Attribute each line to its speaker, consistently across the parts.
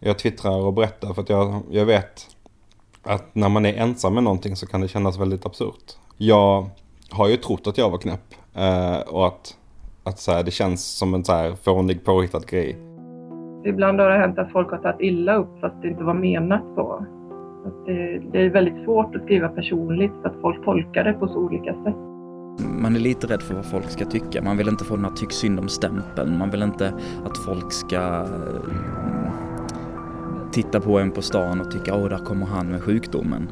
Speaker 1: Jag twittrar och berättar för att jag, jag vet att när man är ensam med någonting så kan det kännas väldigt absurt. Jag har ju trott att jag var knäpp eh, och att, att så här, det känns som en så här fånig påhittad grej.
Speaker 2: Ibland har det hänt att folk har tagit illa upp fast det inte var menat så. Att det, det är väldigt svårt att skriva personligt för att folk tolkar det på så olika sätt.
Speaker 3: Man är lite rädd för vad folk ska tycka. Man vill inte få den här tyck synd om-stämpeln. Man vill inte att folk ska eh, titta på en på stan och tycka åh, där kommer han med sjukdomen.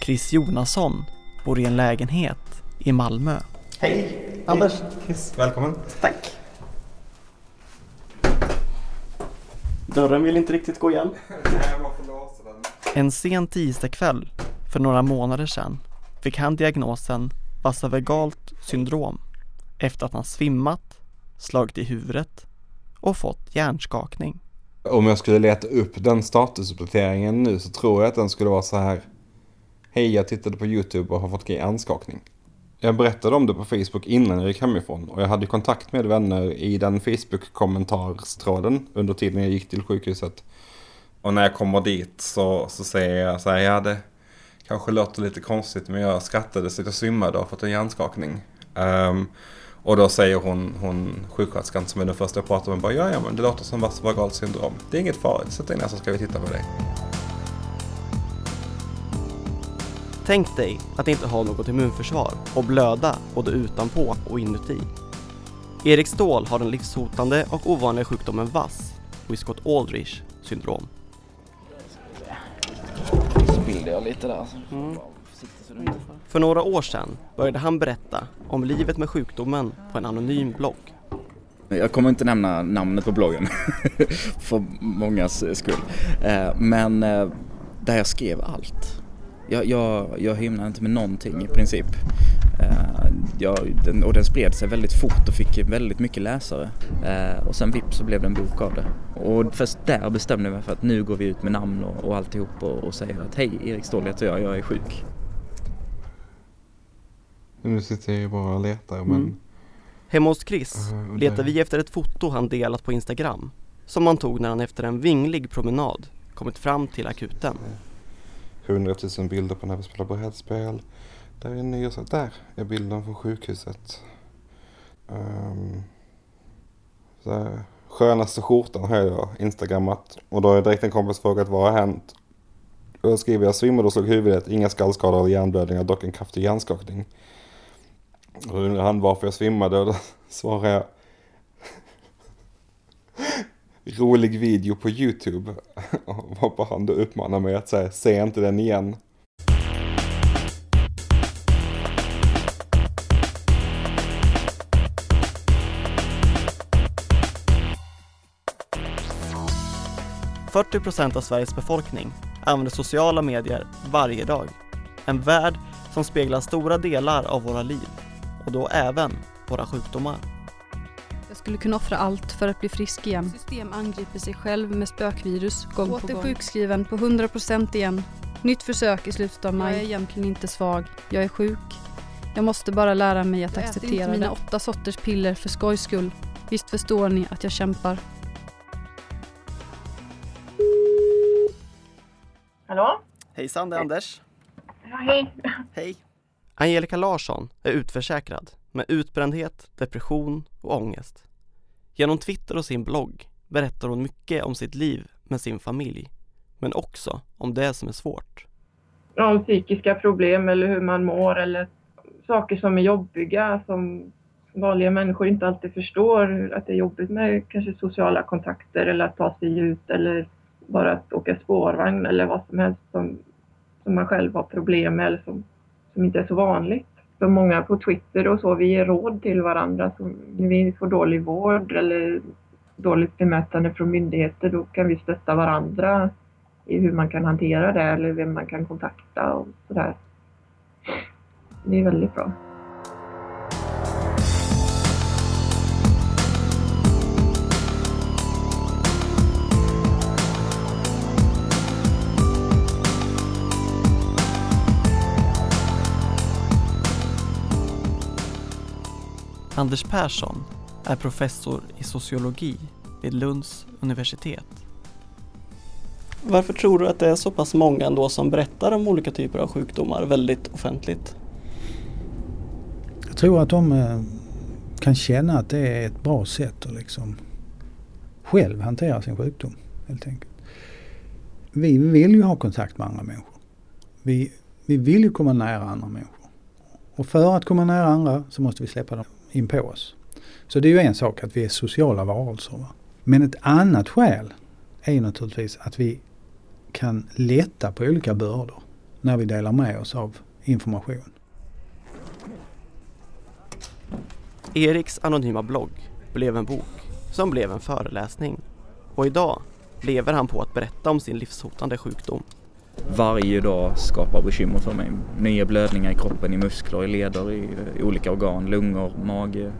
Speaker 4: Chris Jonasson bor i en lägenhet i Malmö.
Speaker 5: Hej, Anders.
Speaker 1: Chris, välkommen.
Speaker 5: Tack. Dörren vill inte riktigt gå igen.
Speaker 4: En sen tisdagkväll för några månader sedan fick han diagnosen vasovagalt syndrom efter att han svimmat, slagit i huvudet och fått hjärnskakning.
Speaker 1: Om jag skulle leta upp den statusuppdateringen nu så tror jag att den skulle vara så här. Hej, jag tittade på YouTube och har fått hjärnskakning. Jag berättade om det på Facebook innan jag gick hemifrån och jag hade kontakt med vänner i den Facebook-kommentarstråden under tiden jag gick till sjukhuset. Och när jag kommer dit så, så säger jag så här, ja det kanske låter lite konstigt men jag skrattade så jag svimmade och har fått en hjärnskakning. Um, och då säger hon, hon sjuksköterskan som är den första jag pratar med, bara ja, ja men det låter som vasovagal syndrom. Det är inget farligt, sätt dig ner så ska vi titta på dig.
Speaker 4: Tänk dig att inte ha något immunförsvar och blöda både utanpå och inuti. Erik Ståhl har den livshotande och ovanliga sjukdomen VAS, Wiskott-Aldrich syndrom.
Speaker 3: Spillde jag lite där.
Speaker 4: Mm. För några år sedan började han berätta om livet med sjukdomen på en anonym blogg.
Speaker 3: Jag kommer inte nämna namnet på bloggen för mångas skull. Eh, men eh, där jag skrev allt. Jag, jag, jag hymnade inte med någonting i princip. Eh, jag, den, och den spred sig väldigt fort och fick väldigt mycket läsare. och sen vips så blev det en bok av det. Och först där bestämde jag mig för att nu går vi ut med namn och, och alltihop och, och säger att hej, Erik Ståhl heter jag, jag är sjuk.
Speaker 1: Nu sitter jag bara och letar men... Mm.
Speaker 4: Hemma hos Chris uh, letar vi efter ett foto han delat på Instagram som han tog när han efter en vinglig promenad kommit fram till akuten.
Speaker 1: 100 000 bilder på när vi spelar brädspel. Där är en ny, där är bilden från sjukhuset. Um, så skönaste skjortan har jag instagrammat och då har jag direkt en kompis frågat vad har hänt? Och då skriver jag svimmade och slog huvudet, inga skallskador eller hjärnblödningar, dock en kraftig hjärnskakning. Och då undrar han varför jag svimmade och då svarar jag rolig video på YouTube. Varpå han då uppmanar mig att säga, se inte den igen.
Speaker 4: procent av Sveriges befolkning använder sociala medier varje dag. En värld som speglar stora delar av våra liv och då även våra sjukdomar.
Speaker 6: Jag skulle kunna offra allt för att bli frisk igen. System angriper sig själv med spökvirus gång på gång. Åter sjukskriven på 100% igen. Nytt försök i slutet av maj. Jag är egentligen inte svag. Jag är sjuk. Jag måste bara lära mig att jag acceptera inte mina åtta sorters piller för skojs skull. Visst förstår ni att jag kämpar.
Speaker 2: Hallå?
Speaker 4: Hejsan, det är Anders.
Speaker 2: Ja, hej.
Speaker 4: Hej. Angelica Larsson är utförsäkrad med utbrändhet, depression och ångest. Genom Twitter och sin blogg berättar hon mycket om sitt liv med sin familj, men också om det som är svårt.
Speaker 2: Om psykiska problem eller hur man mår eller saker som är jobbiga som vanliga människor inte alltid förstår. Att det är jobbigt med kanske sociala kontakter eller att ta sig ut eller bara att åka spårvagn eller vad som helst som, som man själv har problem med eller som, som inte är så vanligt så många på Twitter och så, vi ger råd till varandra. Så när vi får dålig vård eller dåligt bemötande från myndigheter, då kan vi stötta varandra i hur man kan hantera det eller vem man kan kontakta och sådär. Det är väldigt bra.
Speaker 4: Anders Persson är professor i sociologi vid Lunds universitet.
Speaker 5: Varför tror du att det är så pass många ändå som berättar om olika typer av sjukdomar väldigt offentligt?
Speaker 7: Jag tror att de eh, kan känna att det är ett bra sätt att liksom själv hantera sin sjukdom helt enkelt. Vi vill ju ha kontakt med andra människor. Vi, vi vill ju komma nära andra människor. Och för att komma nära andra så måste vi släppa dem in på oss. Så det är ju en sak att vi är sociala varelser. Va? Men ett annat skäl är naturligtvis att vi kan lätta på olika bördor när vi delar med oss av information.
Speaker 4: Eriks anonyma blogg blev en bok som blev en föreläsning och idag lever han på att berätta om sin livshotande sjukdom
Speaker 3: varje dag skapar bekymmer för mig. Nya blödningar i kroppen, i muskler, i leder, i, i olika organ, lungor, mage,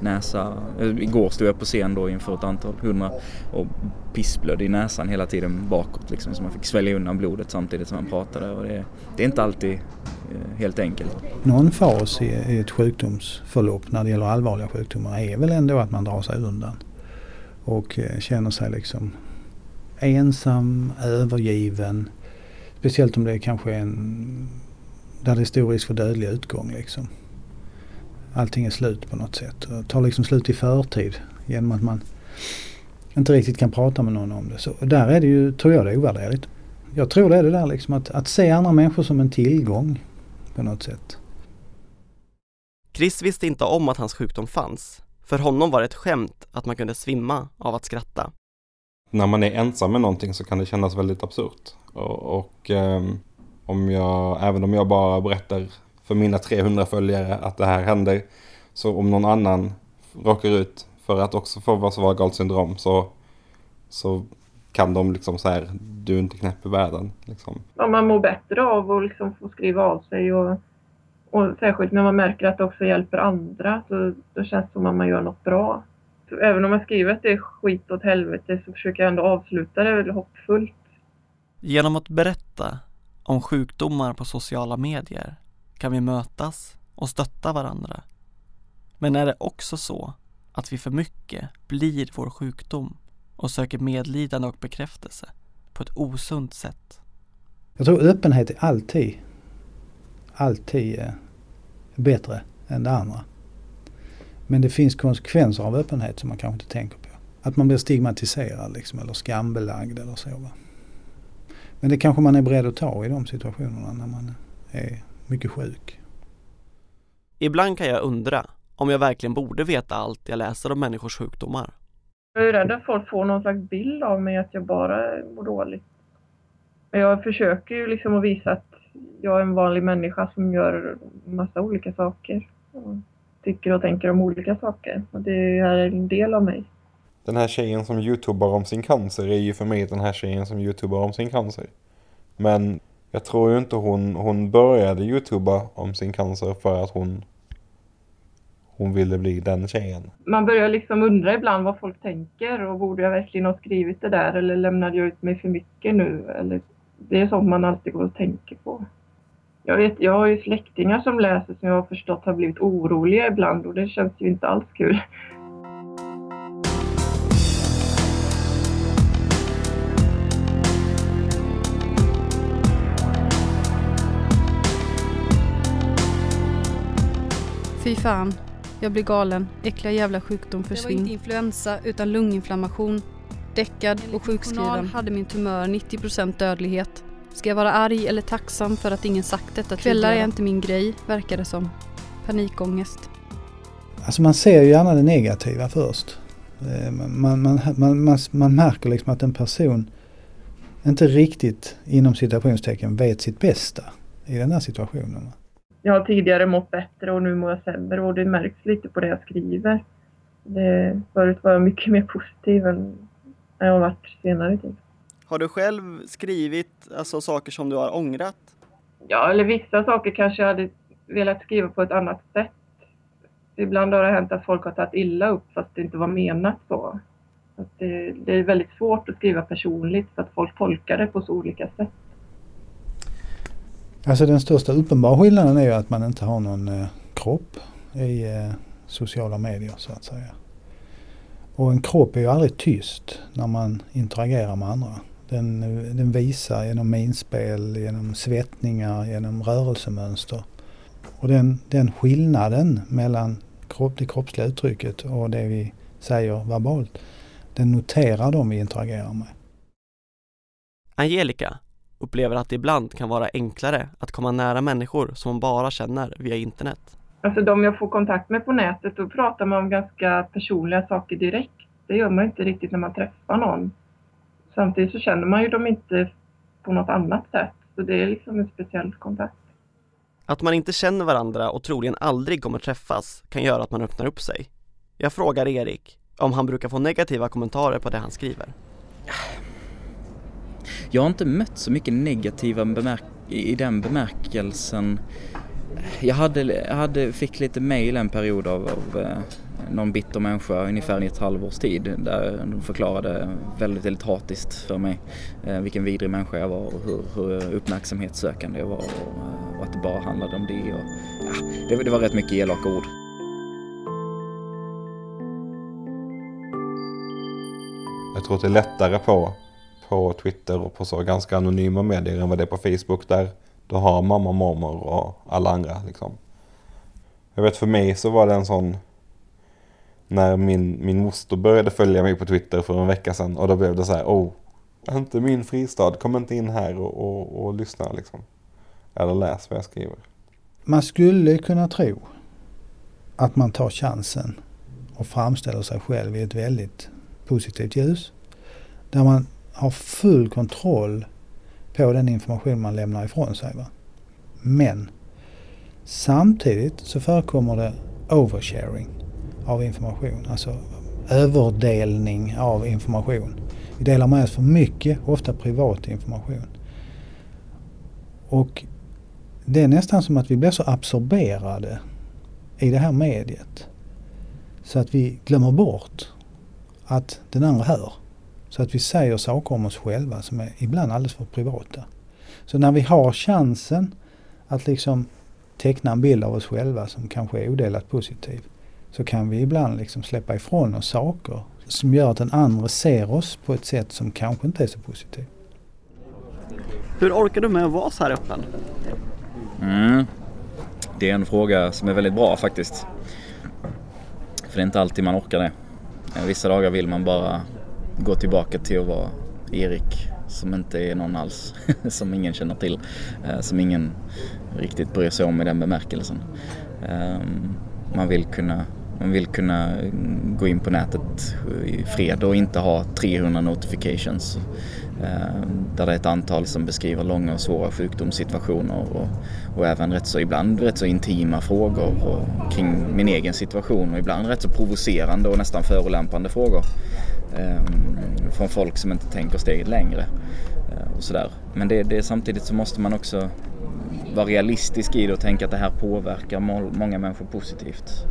Speaker 3: näsa. Eh, igår stod jag på scen då inför ett antal hundra och pissblödde i näsan hela tiden bakåt liksom så man fick svälja undan blodet samtidigt som man pratade och det, det är inte alltid eh, helt enkelt.
Speaker 7: Någon fas i, ett sjukdomsförlopp när det gäller allvarliga sjukdomar är väl ändå att man drar sig undan och känner sig liksom ensam, övergiven Speciellt om det kanske är en där det är stor risk för dödlig utgång liksom. Allting är slut på något sätt. Det tar liksom slut i förtid genom att man inte riktigt kan prata med någon om det. Så där är det ju, tror jag det är ovärderligt. Jag tror det är det där liksom att, att se andra människor som en tillgång på något sätt.
Speaker 4: Chris visste inte om att hans sjukdom fanns. För honom var det ett skämt att man kunde svimma av att skratta.
Speaker 1: När man är ensam med någonting så kan det kännas väldigt absurt. Och, och um, om jag, även om jag bara berättar för mina 300 följare att det här händer. Så om någon annan råkar ut för att också få vasovagalt syndrom så, så kan de liksom så här, du är inte knäpp i världen. Liksom.
Speaker 2: Ja, man mår bättre av att liksom få skriva av sig och, och särskilt när man märker att det också hjälper andra så då känns det som att man gör något bra. Även om jag skriver att det är skit åt helvete så försöker jag ändå avsluta det hoppfullt.
Speaker 4: Genom att berätta om sjukdomar på sociala medier kan vi mötas och stötta varandra. Men är det också så att vi för mycket blir vår sjukdom och söker medlidande och bekräftelse på ett osunt sätt?
Speaker 7: Jag tror öppenhet är alltid, alltid eh, bättre än det andra. Men det finns konsekvenser av öppenhet som man kanske inte tänker på. Att man blir stigmatiserad liksom, eller skambelagd eller så. Va? Men det kanske man är beredd att ta i de situationerna när man är mycket sjuk.
Speaker 4: Ibland kan jag undra om jag verkligen borde veta allt jag läser om människors sjukdomar.
Speaker 2: Jag är rädd att folk får någon slags bild av mig att jag bara mår dåligt. Men jag försöker ju liksom att visa att jag är en vanlig människa som gör massa olika saker. Tycker och tänker om olika saker. Och det är en del av mig
Speaker 1: den här tjejen som youtubar om sin cancer är ju för mig den här tjejen som youtubar om sin cancer. Men jag tror ju inte hon, hon började youtuba om sin cancer för att hon hon ville bli den tjejen.
Speaker 2: Man börjar liksom undra ibland vad folk tänker och borde jag verkligen ha skrivit det där eller lämnade jag ut mig för mycket nu? Eller, det är sånt man alltid går och tänker på. Jag vet, jag har ju släktingar som läser som jag har förstått har blivit oroliga ibland och det känns ju inte alls kul.
Speaker 6: Fy fan. Jag blir galen. Äckliga jävla sjukdom försvinn. Det var inte influensa utan lunginflammation. Däckad och sjukskriven. hade min tumör 90% dödlighet. Ska jag vara arg eller tacksam för att ingen sagt detta Kvällar är inte min grej, verkar det som. Panikångest.
Speaker 7: Alltså man ser ju gärna det negativa först. Eh, man, man, man, man, man märker liksom att en person inte riktigt inom citationstecken vet sitt bästa i den här situationen
Speaker 2: jag har tidigare mått bättre och nu mår jag sämre och det märks lite på det jag skriver. Det, förut var jag mycket mer positiv än jag har varit senare tid.
Speaker 4: Har du själv skrivit alltså, saker som du har ångrat?
Speaker 2: Ja, eller vissa saker kanske jag hade velat skriva på ett annat sätt. Ibland har det hänt att folk har tagit illa upp fast det inte var menat så. Att det, det är väldigt svårt att skriva personligt för att folk tolkar det på så olika sätt.
Speaker 7: Alltså den största uppenbara skillnaden är ju att man inte har någon eh, kropp i, eh, sociala medier så att säga. Och en kropp är ju aldrig tyst när man interagerar med andra. Den, den visar genom minspel, genom svettningar, genom rörelsemönster. Och den, den skillnaden mellan kropp, det kroppsliga uttrycket och det vi säger verbalt, den noterar de vi interagerar med.
Speaker 4: Angelica upplever att det ibland kan vara enklare att komma nära människor som man bara känner via internet.
Speaker 2: Alltså de jag får kontakt med på nätet, då pratar man om ganska personliga saker direkt. Det gör man inte riktigt när man träffar någon. Samtidigt så känner man ju dem inte på något annat sätt. Så det är liksom en speciell kontakt.
Speaker 4: Att man inte känner varandra och troligen aldrig kommer träffas kan göra att man öppnar upp sig. Jag frågar Erik om han brukar få negativa kommentarer på det han skriver.
Speaker 3: Jag har inte mött så mycket negativa bemärk i den bemärkelsen. Jag hade, jag hade, fick lite mail en period av, av eh, någon bitter människa ungefär i ett halvårs tid där de förklarade väldigt, väldigt hatiskt för mig eh, vilken vidrig människa jag var och hur, hur uppmärksamhetssökande jag var och, eh, och, att det bara handlade om det. Och, ja, det, det var rätt mycket elaka ord.
Speaker 1: Jag tror att det är lättare på, på Twitter och på så ganska anonyma medier än vad det är på Facebook där du har mamma, mormor och alla andra liksom. Jag vet för mig så var det en sån när min, min moster började följa mig på Twitter för en vecka sedan och då blev det så här, oh, inte min fristad, kom inte in här och, och, och lyssna liksom. Eller läs vad jag skriver.
Speaker 7: Man skulle kunna tro att man tar chansen och framställer sig själv i ett väldigt positivt ljus. Där man har full kontroll på den information man lämnar ifrån sig. Va? Men samtidigt så förekommer det oversharing av information. Alltså överdelning av information. Vi delar med oss för mycket, ofta privat information. Och det är nästan som att vi blir så absorberade i det här mediet. Så att vi glömmer bort att den andra hör. Så att vi säger saker om oss själva som är ibland alldeles för privata. Så när vi har chansen att liksom teckna en bild av oss själva som kanske är odelat positiv så kan vi ibland liksom släppa ifrån oss saker som gör att den andra ser oss på ett sätt som kanske inte är så positivt.
Speaker 4: Hur orkar du med att vara så här öppen?
Speaker 3: Mm. Det är en fråga som är väldigt bra faktiskt. För det är inte alltid man orkar det. Vissa dagar vill man bara gå tillbaka till att vara Erik som inte är någon alls, som ingen känner till, eh, som ingen riktigt bryr sig om i den bemärkelsen. Ehm, man vill kunna man vill kunna gå in på nätet i fred och inte ha 300 notifications. Eh, där det är ett antal som beskriver långa och svåra sjukdomssituationer och, och även rätt så ibland rätt så intima frågor och, kring min egen situation och ibland rätt så provocerande och nästan förolämpande frågor. Eh, från folk som inte tänker steget längre. Eh, och sådär. Men det, det, samtidigt så måste man också vara realistisk i det och tänka att det här påverkar många människor positivt.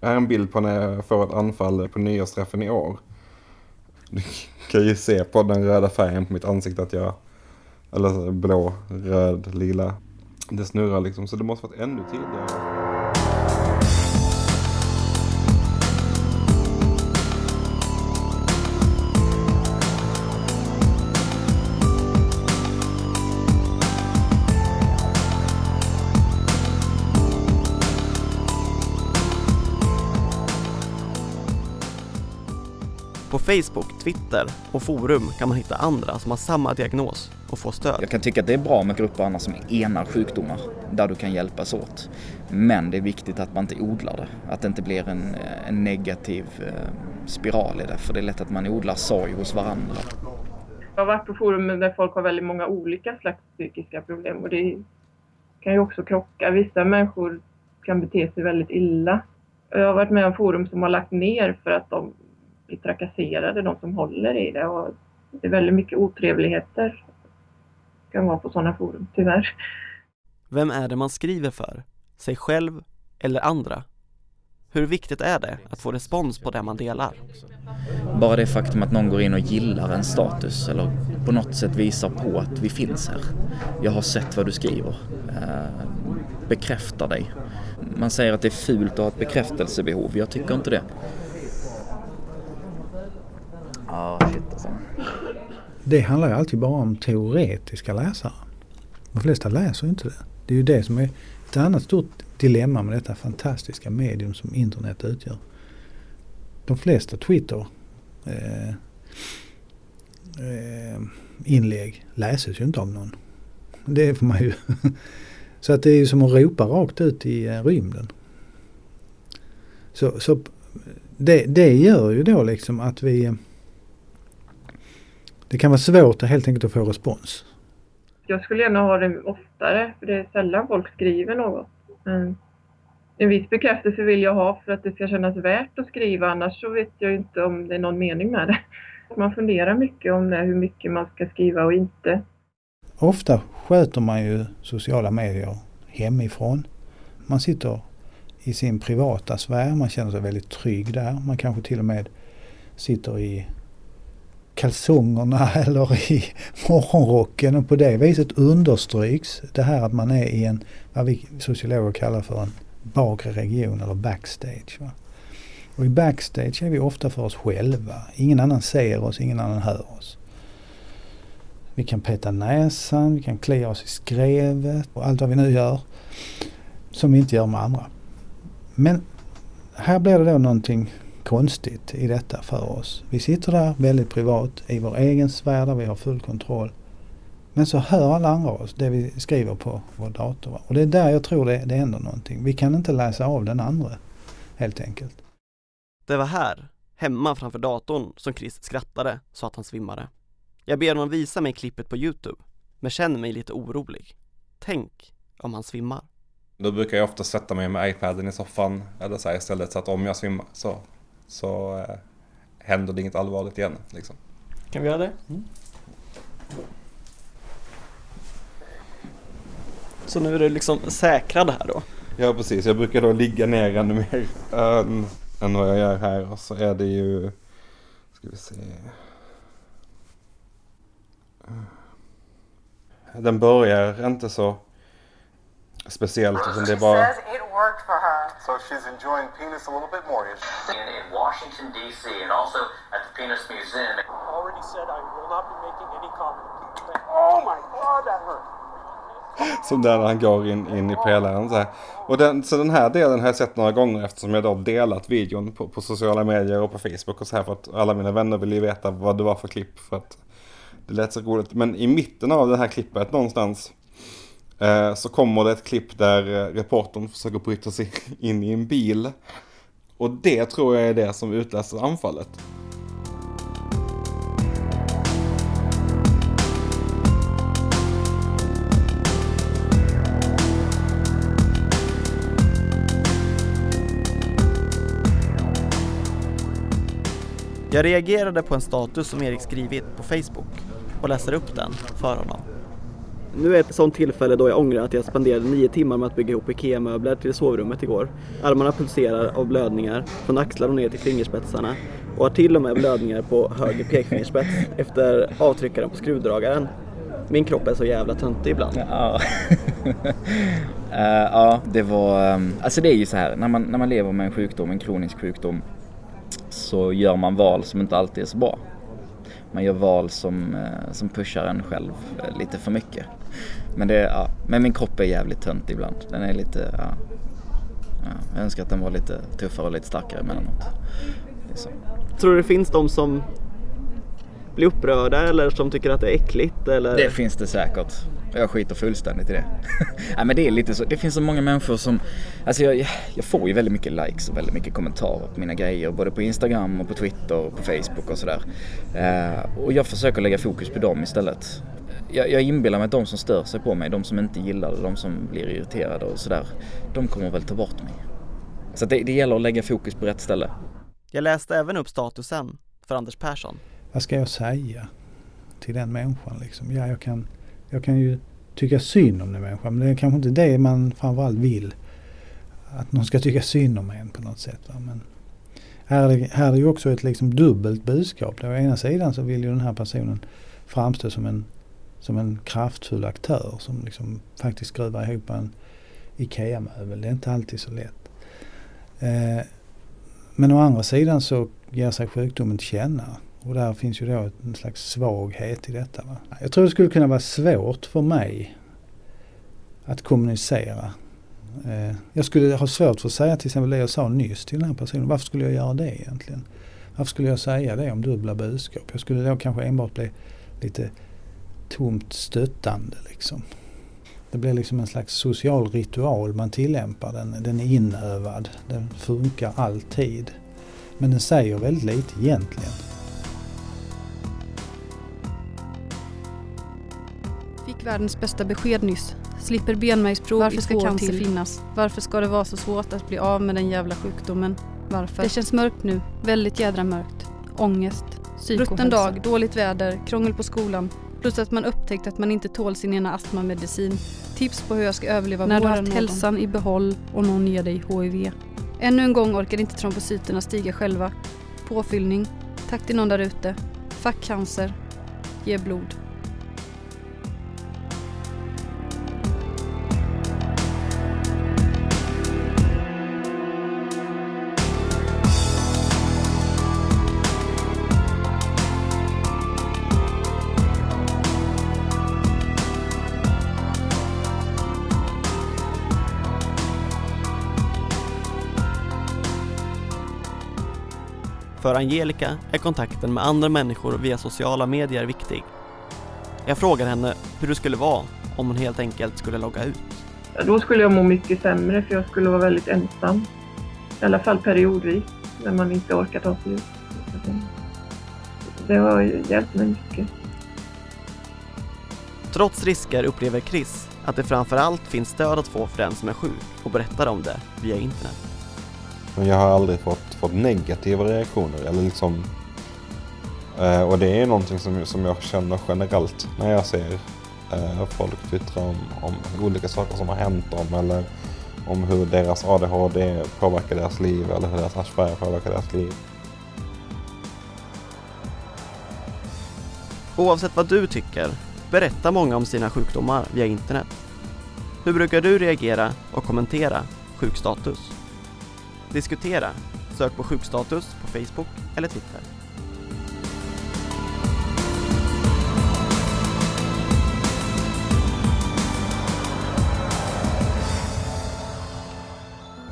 Speaker 1: Här är en bild på när jag får ett anfall på nyårsträffen i år. Du kan ju se på den röda färgen på mitt ansikte att jag... Eller blå, röd, lila. Det snurrar liksom så det måste varit ännu tidigare.
Speaker 4: Facebook, Twitter och forum kan man hitta andra som har samma diagnos och få stöd.
Speaker 3: Jag kan tycka att det är bra med grupper annars som enar sjukdomar där du kan hjälpas åt. Men det är viktigt att man inte odlar det, att det inte blir en, en negativ eh, spiral i det för det är lätt att man odlar sorg hos varandra.
Speaker 2: Jag har varit på forum där folk har väldigt många olika slags psykiska problem och det kan ju också krocka. Vissa människor kan bete sig väldigt illa. Jag har varit med om forum som har lagt ner för att de blir trakasserade, de som håller i det. Och det är väldigt mycket otrevligheter kan vara på sådana forum, tyvärr.
Speaker 4: Vem är det man skriver för? Sig själv eller andra? Hur viktigt är det att få respons på det man delar?
Speaker 3: Bara det faktum att någon går in och gillar en status eller på något sätt visar på att vi finns här. Jag har sett vad du skriver. Eh, bekräftar dig. Man säger att det är fult att ha ett bekräftelsebehov. Jag tycker inte det. Ah, shit alltså.
Speaker 7: Det handlar ju alltid bara om teoretiska läsare. De flesta läser ju inte det. Det är ju det som är ett annat stort dilemma med detta fantastiska medium som internet utgör. De flesta Twitter eh, eh, inlägg läses ju inte av någon. Det får man ju. Så att det är ju som att ropa rakt ut i eh, rymden. Så, så eh, det, det gör ju då liksom att vi det kan vara svårt att helt enkelt att få respons.
Speaker 2: Jag skulle gärna ha det oftare, för det är sällan folk skriver något. En viss bekräftelse vill jag ha för att det ska kännas värt att skriva, annars så vet jag inte om det är någon mening med det. Man funderar mycket om det, hur mycket man ska skriva och inte.
Speaker 7: Ofta sköter man ju sociala medier hemifrån. Man sitter i sin privata sfär, man känner sig väldigt trygg där. Man kanske till och med sitter i kalsongerna eller i morgonrocken och på det viset understryks det här att man är i en, vad vi sociologer kallar för en bakre region eller backstage. Va? Och i backstage är vi ofta för oss själva. Ingen annan ser oss, ingen annan hör oss. Vi kan peta näsan, vi kan klia oss i skrevet och allt vad vi nu gör som vi inte gör med andra. Men här blir det då någonting konstigt i detta för oss. Vi sitter där väldigt privat i vår egen sfär där vi har full kontroll. Men så hör alla andra oss, det vi skriver på vår dator. Och det är där jag tror det, det händer någonting. Vi kan inte läsa av den andra, helt enkelt.
Speaker 4: Det var här, hemma framför datorn, som Chris skrattade så att han svimmade. Jag ber honom visa mig klippet på Youtube, men känner mig lite orolig. Tänk om han svimmar.
Speaker 1: Då brukar jag ofta sätta mig med iPaden i soffan eller så här istället så att om jag svimmar så så eh, händer det inget allvarligt igen. Liksom.
Speaker 5: Kan vi göra det? Mm. Så nu är du liksom säkrad här då?
Speaker 1: Ja precis, jag brukar då ligga ner ännu mer än, än vad jag gör här och så är det ju, ska vi se. Den börjar inte så speciellt utan det är bara worked for her. So she's enjoying penis a little bit more. In, in Washington, D.C. and also at the Penis Museum. Already said I will not be making any comment. Oh my god, that hurt. Som där han går in, in i pelaren så här. Och den, så den här delen har jag sett några gånger eftersom jag då delat videon på, på sociala medier och på Facebook och så här för att alla mina vänner ville ju veta vad det var för klipp för att det lät så roligt. Men i mitten av det här klippet någonstans Eh, så kommer det ett klipp där eh, reportern försöker bryta sig in i en bil. Och det tror jag är det som utlöser anfallet.
Speaker 4: Jag reagerade på en status som Erik skrivit på Facebook och läser upp den för honom. Nu är ett sånt tillfälle då jag ångrar att jag spenderade nio timmar med att bygga ihop IKEA-möbler till sovrummet igår. Armarna pulserar av blödningar från axlar och ner till fingerspetsarna och har till och med blödningar på höger pekfingerspets efter avtryckaren på skruvdragaren. Min kropp är så jävla töntig ibland.
Speaker 3: Ja. uh, ja, det var... Ehm, alltså det är ju så här, när man, när man lever med en sjukdom, en kronisk sjukdom, så gör man val som inte alltid är så bra man gör val som, eh, som pushar en själv eh, lite för mycket. Men, det, ja, men min kropp är jävligt tönt ibland. Den är lite, ja, ja, jag önskar att den var lite tuffare och lite starkare emellanåt.
Speaker 4: Tror du det finns de som blir upprörda eller som tycker att det är äckligt? Eller?
Speaker 3: Det finns det säkert. Jag skiter fullständigt i det. Nej men det är lite så, det finns så många människor som, alltså jag, jag får ju väldigt mycket likes och väldigt mycket kommentarer på mina grejer. Både på Instagram och på Twitter och på Facebook och sådär. Uh, och jag försöker lägga fokus på dem istället. Jag, jag inbillar mig att de som stör sig på mig, de som inte gillar det, de som blir irriterade och sådär. De kommer väl ta bort mig. Så det, det gäller att lägga fokus på rätt ställe.
Speaker 4: Jag läste även upp statusen för Anders Persson.
Speaker 7: Vad ska jag säga till den människan liksom? Ja, jag kan jag kan ju tycka synd om den människan men det är kanske inte det man framförallt vill. att någon ska tycka synd om en på något sätt. Va? Men här är, det, här är det ju också ett liksom dubbelt budskap. Å ena sidan så vill ju den här personen framstå som en, som en kraftfull aktör som liksom faktiskt skruvar ihop en IKEA-möbel. Det är inte alltid så lätt. Eh, men å andra sidan så ger sig sjukdomen till känna. Och där finns ju då en slags svaghet i detta. Va? Jag tror det skulle kunna vara svårt för mig att kommunicera. Eh, jag skulle ha svårt för att säga till exempel det jag sa nyss till den här personen. Varför skulle jag göra det egentligen? Varför skulle jag säga det om dubbla budskap? Jag skulle då kanske enbart bli lite tomt stöttande liksom. Det blir liksom en slags social ritual man tillämpar. Den, den är inövad. Den funkar alltid. Men den säger väldigt lite egentligen.
Speaker 6: Fick världens bästa besked nyss. Slipper benmärgsprov Varför ska cancer till? finnas? Varför ska det vara så svårt att bli av med den jävla sjukdomen? Varför? Det känns mörkt nu. Väldigt jädra mörkt. Ångest. Psykohälsa. Rutten dag, dåligt väder, krångel på skolan. Plus att man upptäckt att man inte tål sin ena astmamedicin. Tips på hur jag ska överleva När du har haft hälsan i behåll och någon ger dig HIV. Ännu en gång orkar inte trombocyterna stiga själva. Påfyllning. Tack till någon där ute. Fuck cancer. Ge blod.
Speaker 4: För Angelica är kontakten med andra människor via sociala medier viktig. Jag frågar henne hur det skulle vara om hon helt enkelt skulle logga ut.
Speaker 2: Då skulle jag må mycket sämre för jag skulle vara väldigt ensam. I alla fall periodvis, när man inte orkar ta sig ut. Det har hjälpt mig mycket.
Speaker 4: Trots risker upplever Chris att det framförallt finns stöd att få för den som är sjuk och berättar om det via internet.
Speaker 1: Men jag har aldrig fått, fått negativa reaktioner. Eller liksom, eh, och det är någonting som, som jag känner generellt när jag ser eh, folk twittra om, om olika saker som har hänt dem. Eller om hur deras ADHD påverkar deras liv eller hur deras Asperger påverkar deras liv.
Speaker 4: Oavsett vad du tycker berättar många om sina sjukdomar via internet. Hur brukar du reagera och kommentera sjukstatus? Diskutera. Sök på sjukstatus på Facebook eller Twitter.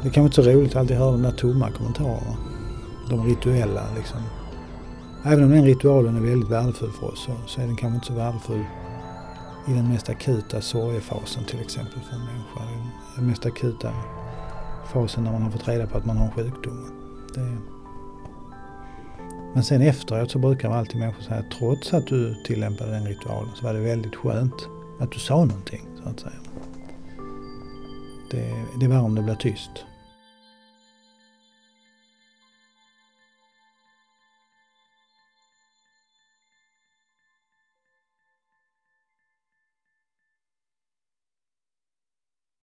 Speaker 7: Det kan vara inte så roligt att alltid höra de där tomma kommentarerna. De rituella liksom. Även om den ritualen är väldigt värdefull för oss så, så är den kanske inte så värdefull i den mest akuta sorgefasen till exempel för en människa. Den mest akuta fasen när man har fått reda på att man har sjukdomen. Det... Men sen efteråt så brukar man alltid människor säga att trots att du tillämpade den ritualen så var det väldigt skönt att du sa någonting så att säga. Det, det är värre om det blir tyst.